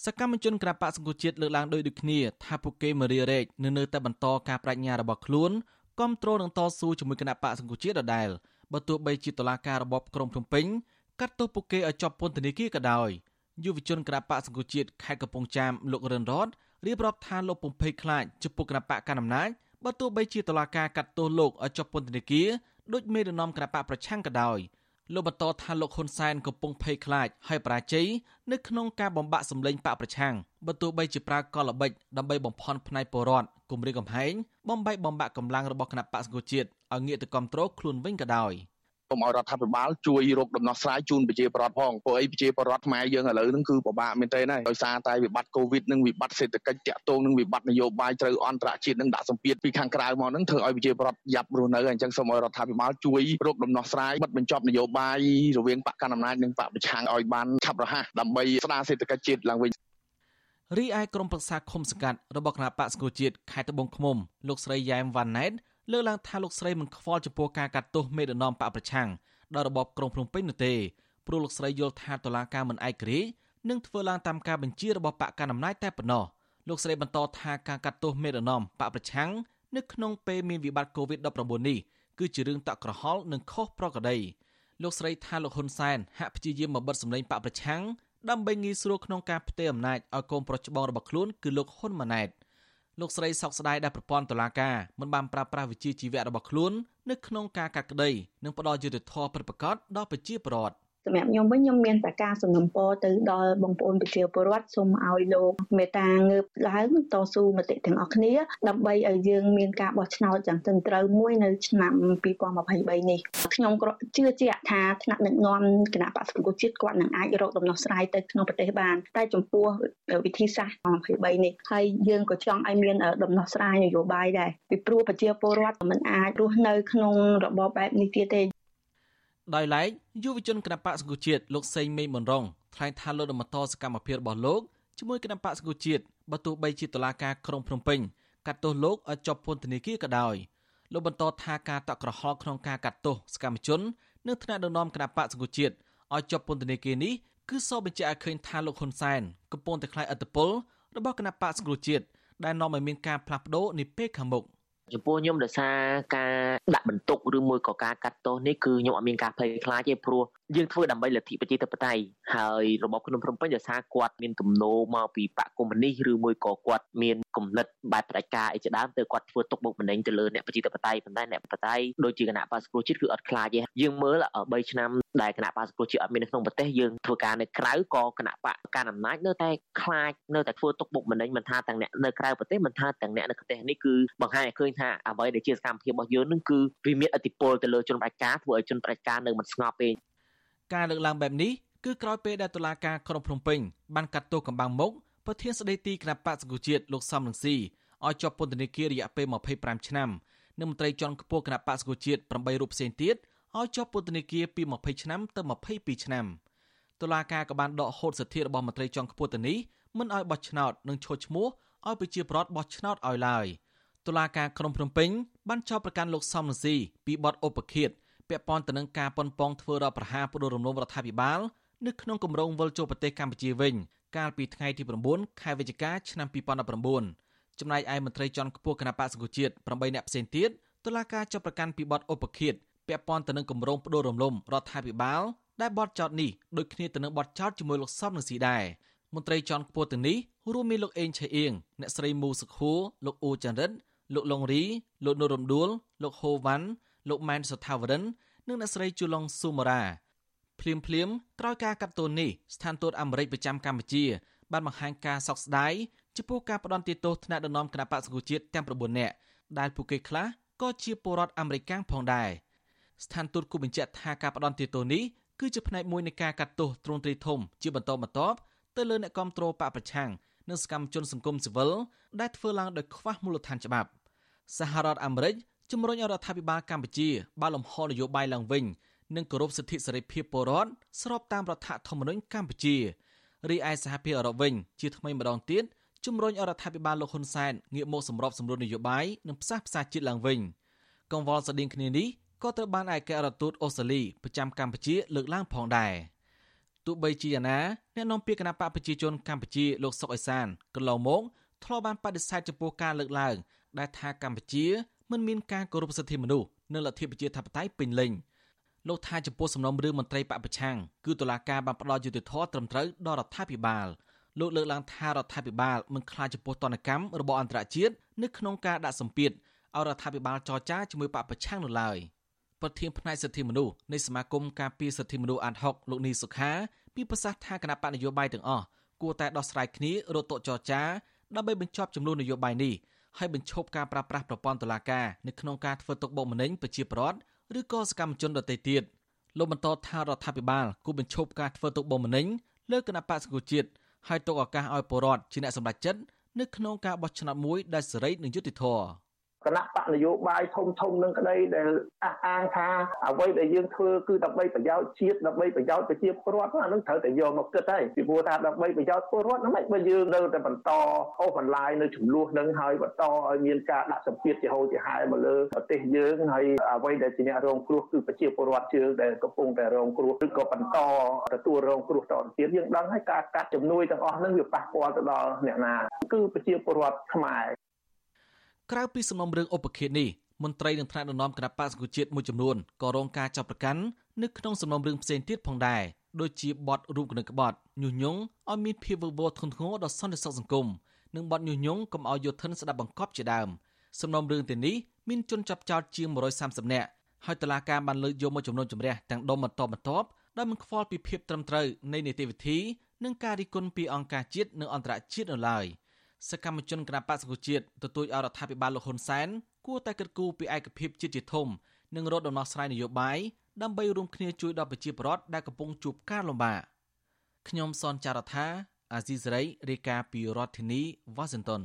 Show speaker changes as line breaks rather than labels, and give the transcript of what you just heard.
សកម្មជនគណបកសង្គមជាតិលើកឡើងដោយដូចគ្នាថាពួកគេមរារែកនៅនៅតែបន្តការបដិញ្ញារបស់ខ្លួនគ្រប់គ្រងនឹងតស៊ូជាមួយគណបកសង្គមជាតិដដែលបើទោះបីជាតឡាការរបបក្រុងភ្នំពេញកាត់ទោសពួកគេឲ្យជាប់ពន្ធនាគារក៏ដោយយុវជនគណបកសង្គមជាតិខេត្តកំពង់ចាមលោករិនរតរៀបរាប់ថាលោកពំភ័យខ្លាចចំពោះគណបកកណ្ដាលអំណាចបើទោះបីជាតឡាការកាត់ទោសលោកឲ្យជាប់ពន្ធនាគារដូចមេដឹកនាំគណបកប្រឆាំងក៏ដោយ លោកបន្តថាលោកហ៊ុនសែនកំពុងភ័យខ្លាចហើយបរាជ័យនៅក្នុងការបំបាក់សម្លេងបកប្រឆាំងបើទោះបីជាប្រើកលល្បិចដើម្បីបំផន់ផ្នែកពលរដ្ឋគម្រាមកំហែងបំបែកបំបាក់កម្លាំងរបស់គណៈបកសង្គមជាតិឲ្យងាកទៅគ្រប់គ្រងខ្លួនវិញក៏ដោយ។
សូមឲ្យរដ្ឋាភិបាលជួយរកដំណោះស្រាយជូនប្រជាពលរដ្ឋផងព្រោះអីប្រជាពលរដ្ឋខ្មែរយើងឥឡូវហ្នឹងគឺពិបាកមែនទែនហើយដោយសារតែវិបត្តិកូវីដនិងវិបត្តិសេដ្ឋកិច្ចតាក់ទងនឹងវិបត្តិនយោបាយត្រូវអន្តរជាតិនឹងដាក់សម្ពាធពីខាងក្រៅមកហ្នឹងធ្វើឲ្យប្រជាពលរដ្ឋយ៉ាប់រស់នៅអញ្ចឹងសូមឲ្យរដ្ឋាភិបាលជួយរកដំណោះស្រាយបិទបញ្ចប់នយោបាយរវាងបកកណ្ដាលអំណាចនិងបកប្រឆាំងឲ្យបានឆាប់រហ័សដើម្បីស្ដារសេដ្ឋកិច្ចជាតិឡើងវិញ
រីឯក្រុមប្រឹក្សាឃុំសង្កាត់របស់គណៈបកសង្គមជាតិខេត្តត្បូងឃ្មុំលោកស្រីយ៉ែមវ៉ាន់ណែត លើកឡើងថាលោកស្រីមិនខ្វល់ចំពោះការកាត់ទោសមេដឹកនាំបកប្រឆាំងដល់របបក្រុងភ្នំពេញនោះទេព្រោះលោកស្រីយល់ថាតុលាការមិនឯករាជ្យនឹងធ្វើឡើងតាមការបញ្ជារបស់បកកណ្ដាលអំណាចតែប៉ុណ្ណោះលោកស្រីបន្តថាការកាត់ទោសមេដឹកនាំបកប្រឆាំងនៅក្នុងពេលមានវិបត្តិ COVID-19 នេះគឺជារឿងតក់ក្រហល់និងខុសប្រក្រតីលោកស្រីថាលោកហ៊ុនសែនហាក់ព្យាយាមបំបិទសម្លេងបកប្រឆាំងដើម្បីងាយស្រួលក្នុងការផ្ទេរអំណាចឲ្យកូនប្រុសច្បងរបស់ខ្លួនគឺលោកហ៊ុនម៉ាណែត លោកស្រីសោកស្ដាយដែលប្រព័ន្ធតុលាការមិនបានប្រើប្រាស់វិជាជីវៈរបស់ខ្លួននៅក្នុងការកាត់ក្តីនិងផ្ដល់យុត្តិធម៌ពិតប្រាកដដល់ប្រជាពលរដ្ឋ
សម្រាប់ខ្ញុំវិញខ្ញុំមានតែការសំណូមពរទៅដល់បងប្អូនប្រជាពលរដ្ឋសូមឲ្យលោកមេត្តាងើបឡើងតស៊ូមតិទាំងអស់គ្នាដើម្បីឲ្យយើងមានការបោះឆ្នោតយ៉ាងត្រឹមត្រូវមួយនៅឆ្នាំ2023នេះខ្ញុំក៏ជឿជាក់ថាថ្នាក់ដឹកនាំគណៈបក្សសង្គមជាតិគាត់នឹងអាចរកដំណោះស្រាយទៅក្នុងប្រទេសបានតែចំពោះវិធីសាស្ត្រ23នេះហើយយើងក៏ចង់ឲ្យមានដំណោះស្រាយនយោបាយដែរពីព្រោះប្រជាពលរដ្ឋមិនអាចរស់នៅក្នុងរបបបែបនេះទៀតទេ
ដោយឡែកយុវជនគណបកសង្គមជាតិលោកសេងមេមនរងថ្លែងថាលោកនឹងបន្តសកម្មភាពរបស់លោកជាមួយគណបកសង្គមជាតិបើទោះបីជាតុលាការក្រុងភ្នំពេញកាត់ទោសលោកឲ្យជាប់ពន្ធនាគារក៏ដោយលោកបន្តថាការតក់ក្រហល់ក្នុងការកាត់ទោសសកម្មជននៅថ្នាក់ដឹកនាំគណបកសង្គមជាតិឲ្យជាប់ពន្ធនាគារនេះគឺសបញ្ជាក់ឲ្យឃើញថាលោកហ៊ុនសែនកំពុងតែខ្លាយអត្តពលរបស់គណបកសង្គមជាតិដែលនាំឲ្យមានការផ្លាស់ប្ដូរនាពេលខាងមុខ។
ចំពោះខ្ញុំដោយសារការដាក់បន្ទុកឬមួយក៏ការកាត់ទោសនេះគឺខ្ញុំអត់មានការភ័យខ្លាចទេព្រោះយើងធ្វើដើម្បីលទ្ធិប្រជាធិបតេយ្យហើយរបបភ្នំភ្នំពេញដោយសារគាត់មានទំនោរមកពីបកកុម្មុយនីសឬមួយក៏គាត់មានគំនិតបែបផ្ដាច់ការអីជាដើមទៅគាត់ធ្វើទុកបុកម្នេញទៅលើអ្នកប្រជាធិបតេយ្យប៉ុន្តែអ្នកបតេយ្យដូចជាគណៈបាសគ្រូជាតិគឺអត់ខ្លាចទេយើងមើល3ឆ្នាំដែលគណៈបាសគ្រូជាតិអត់មាននៅក្នុងប្រទេសយើងធ្វើការនៅក្រៅក៏គណៈបកការអំណាចនៅតែខ្លាចនៅតែធ្វើទុកបុកម្នេញមិនថាទាំងអ្នកនៅក្រៅប្រទេសមិនថាទាំងអ្នកនៅប្រទេសនេះគឺបង្ហាញឲ្យឃើញថាអ្វីដែលជាសកម្មភាពរបស់យើងនឹងគឺវាមានឥទ្ធិពលទៅលើជនបដិការធ្វើឲ្យជនបដិការនៅមិនស្ងប់ទេ
ការលើកឡើងបែបនេះគឺក្រោយពេលដែលតុលាការក្រុងភ្នំពេញបានកាត់ទោសកំបាំងមុខប្រធានស្ដីទីគណៈបកសង្គមជាតិលោកសំរងស៊ីឲ្យជាប់ពន្ធនាគាររយៈពេល25ឆ្នាំនិងមន្ត្រីជាន់ខ្ពស់គណៈបកសង្គមជាតិ8រូបផ្សេងទៀតឲ្យជាប់ពន្ធនាគារពី20ឆ្នាំទៅ22ឆ្នាំតុលាការក៏បានដកហូតសិទ្ធិរបស់មន្ត្រីជាន់ខ្ពស់ទៅនេះមិនឲ្យបោះឆ្នោតនិងឈោះឈ្មោះឲ្យប្រជាពលរដ្ឋបោះឆ្នោតឲ្យឡើយ តុលាការក្រុងភ្នំពេញបានចោទប្រកាន់លោកសំរងស៊ីពីបទឧបឃាតពាក់ព័ន្ធទៅនឹងការប៉ុនប៉ងធ្វើរដ្ឋប្រហារផ្ដួលរំលំរដ្ឋាភិបាលនៅក្នុងគម្រោងវិលចូលប្រទេសកម្ពុជាវិញកាលពីថ្ងៃទី9ខែវិច្ឆិកាឆ្នាំ2019ចំណែកឯមន្ត្រីជាន់ខ្ពស់គណៈបក្សសង្គមជាតិ8នាក់ផ្សេងទៀតតុលាការចាប់ប្រកាន់ពីបទឧបឃាតពាក់ព័ន្ធទៅនឹងគម្រោងផ្ដួលរំលំរដ្ឋាភិបាលដែលបទចោតនេះដូចគ្នាទៅនឹងបទចោតជាមួយលោកសំនឹងស៊ីដែរមន្ត្រីជាន់ខ្ពស់ទាំងនេះរួមមានលោកអេងឆៃអៀងអ្នកស្រីមូសុខួរលោកអ៊ូចន្ទរិត លោកលងរីលោកនូរំដួល លោកហូវ៉ាន់លោកម៉ែនសុថាវរិន និងអ្នកស្រីជូឡុងស៊ូម៉ារ៉ាភ្លាមភ្លាមក្រោយការកាត់ទោសនេះស្ថានទូតអាមេរិកប្រចាំកម្ពុជាបានបង្ហាញការសោកស្ដាយចំពោះការផ្ដន់ទោសថ្នាក់ដឹកនាំគណបក្សសង្គមជាតិទាំង9នាក់ដែលពួកគេខ្លះក៏ជាពលរដ្ឋអាមេរិកផងដែរស្ថានទូតគូបញ្ជាក់ថាការផ្ដន់ទោសនេះគឺជាផ្នែកមួយនៃការកាត់ទោសទ្រង់ទ្រាយធំជាបន្តបន្ទាប់ទៅលើអ្នកគ្រប់គ្រងបកប្រឆាំង និងសកម្មជនសង្គមស៊ីវិលដែលធ្វើឡើងដោយខ្វះមូលដ្ឋានច្បាប់សហរដ្ឋអាមេរិកជំរុញឲ្យរដ្ឋាភិបាលកម្ពុជាបើកលំហនយោបាយឡើងវិញនិងគោរពសិទ្ធិសេរីភាពពលរដ្ឋស្របតាមរដ្ឋធម្មនុញ្ញកម្ពុជារីឯសហភាពអឺរ៉ុបវិញជាថ្មីម្ដងទៀតជំរុញឲ្យរដ្ឋាភិបាលលោកហ៊ុនសែនងាកមកសម្របសម្រួលនយោបាយនិងផ្សះផ្សាជាតិឡើងវិញកង្វល់ស្តៀងគ្នានេះក៏ត្រូវបានឯកអគ្គរដ្ឋទូតអូស្ត្រាលីប្រចាំកម្ពុជាលើកឡើងផងដែរ ទោះបីជាយ៉ាងណាអ្នកនាំពាក្យគណៈបកប្រជាជនកម្ពុជាលោកសុកអេសានកន្លងមកធ្លាប់បានបដិសេធចំពោះការលើកឡើង ដែលថាកម្ពុជាមិនមានការគោរពសិទ្ធិមនុស្សនិងលទ្ធិប្រជាធិបតេយ្យពេញលេញលោកថាចំពោះសំណុំរឿងមន្ត្រីបពប្រឆាំងគឺតុលាការបានផ្ដល់យុត្តិធម៌ត្រឹមត្រូវដល់រដ្ឋាភិបាលលោកលើកឡើងថារដ្ឋាភិបាលមិនខ្លាចចំពោះតនកម្មរបស់អន្តរជាតិនៅក្នុងការដាក់សម្ពាធឲ្យរដ្ឋាភិបាលចរចាជាមួយបពប្រឆាំងនោះឡើយ ប្រធានផ្នែកសិទ្ធិមនុស្សនៃសមាគមការពារសិទ្ធិមនុស្សអាត់ហុកលោកនីសុខាពីប្រសាសន៍ថាគណៈបកនយោបាយទាំងអស់គួរតែដោះស្រាយគ្នារកតុចរចាដើម្បីបញ្ចប់ចំនួននយោបាយនេះហើយបញ្ឈប់ការប្រើប្រាស់ប្រព័ន្ធតុលាការនៅក្នុងការធ្វើទុកបុកម្នេញប្រជាពលរដ្ឋឬក៏សកម្មជនដទៃទៀតលោកបន្តថារដ្ឋាភិបាលគូបញ្ឈប់ការធ្វើទុកបុកម្នេញលើគណៈបកសង្គ្រោះជាតិហើយទុកឱកាសឲ្យពលរដ្ឋជាអ្នកសម្រេចចិត្តនៅក្នុងការបោះឆ្នោតមួយដែលសេរីនិងយុត្តិធម៌
គណៈបកនយោបាយធំធំនឹងក្តីដែលអះអាងថាអ្វីដែលយើងធ្វើគឺដើម្បីប្រយោជន៍ជាតិដើម្បីប្រយោជន៍ប្រជាពលរដ្ឋអានឹងត្រូវតែយកមកគិតហើយពីព្រោះថាដើម្បីប្រយោជន៍ពលរដ្ឋហ្នឹងមិនបើយើងនៅតែបន្តអូសបន្លាយនៅចំនួននឹងហើយបន្តឲ្យមានការដាក់សម្ពាធជាហូរជាហែមកលើប្រទេសយើងហើយអ្វីដែលជាអ្នករងគ្រោះគឺប្រជាពលរដ្ឋជើងដែលកំពុងតែរងគ្រោះឬក៏បន្តទទួលរងគ្រោះតទៅទៀតយើងដឹងហើយការកាត់ជំនួយទាំងអស់ហ្នឹងវាប៉ះពាល់ទៅដល់អ្នកណាគឺប្រជាពលរដ្ឋខ្មែរ
ក្រៅពីសំណុំរឿងឧបឃាតនេះមន្ត្រីនឹងថ្នាក់ដឹកនាំគណៈបក្សសង្គ្រោះជាតិមួយចំនួនក៏រងការចាប់ប្រកាន់នៅក្នុងសំណុំរឿងផ្សេងទៀតផងដែរដូចជាបទរូបគណិតក្បត់ញុះញង់ឲ្យមានភាពវឹកវរធ្ងន់ធ្ងរដល់សន្តិសុខសង្គមនិងបទញុះញង់កុំឲ្យយោធិនស្ដាប់បង្កប់ជាដើមសំណុំរឿងទាំងនេះមានជនចាប់ចោតជាង130នាក់ហើយតុលាការបានលើកយកមកចំនួនជំរះទាំងដុំបន្តបន្ទាប់ដោយមិនខ្វល់ពីភាពត្រឹមត្រូវនៃនីតិវិធីនិងការរិះគន់ពីអង្គការជាតិនិងអន្តរជាតិនៅឡើយ។ សកម្មជនគណបកសង្គមជាតិទទូចឲ្យរដ្ឋាភិបាលលោកហ៊ុនសែនគួរតែគិតគូរពីឯកភាពជាតិជាធំនិងរកដំណោះស្រាយនយោបាយដើម្បីរួមគ្នាជួយដល់ប្រជាពលរដ្ឋដែលកំពុងជួបការលំបាកខ្ញុំសនចាររថាអាស៊ីសេរីរាយការណ៍ពីរដ្ឋធានី Washington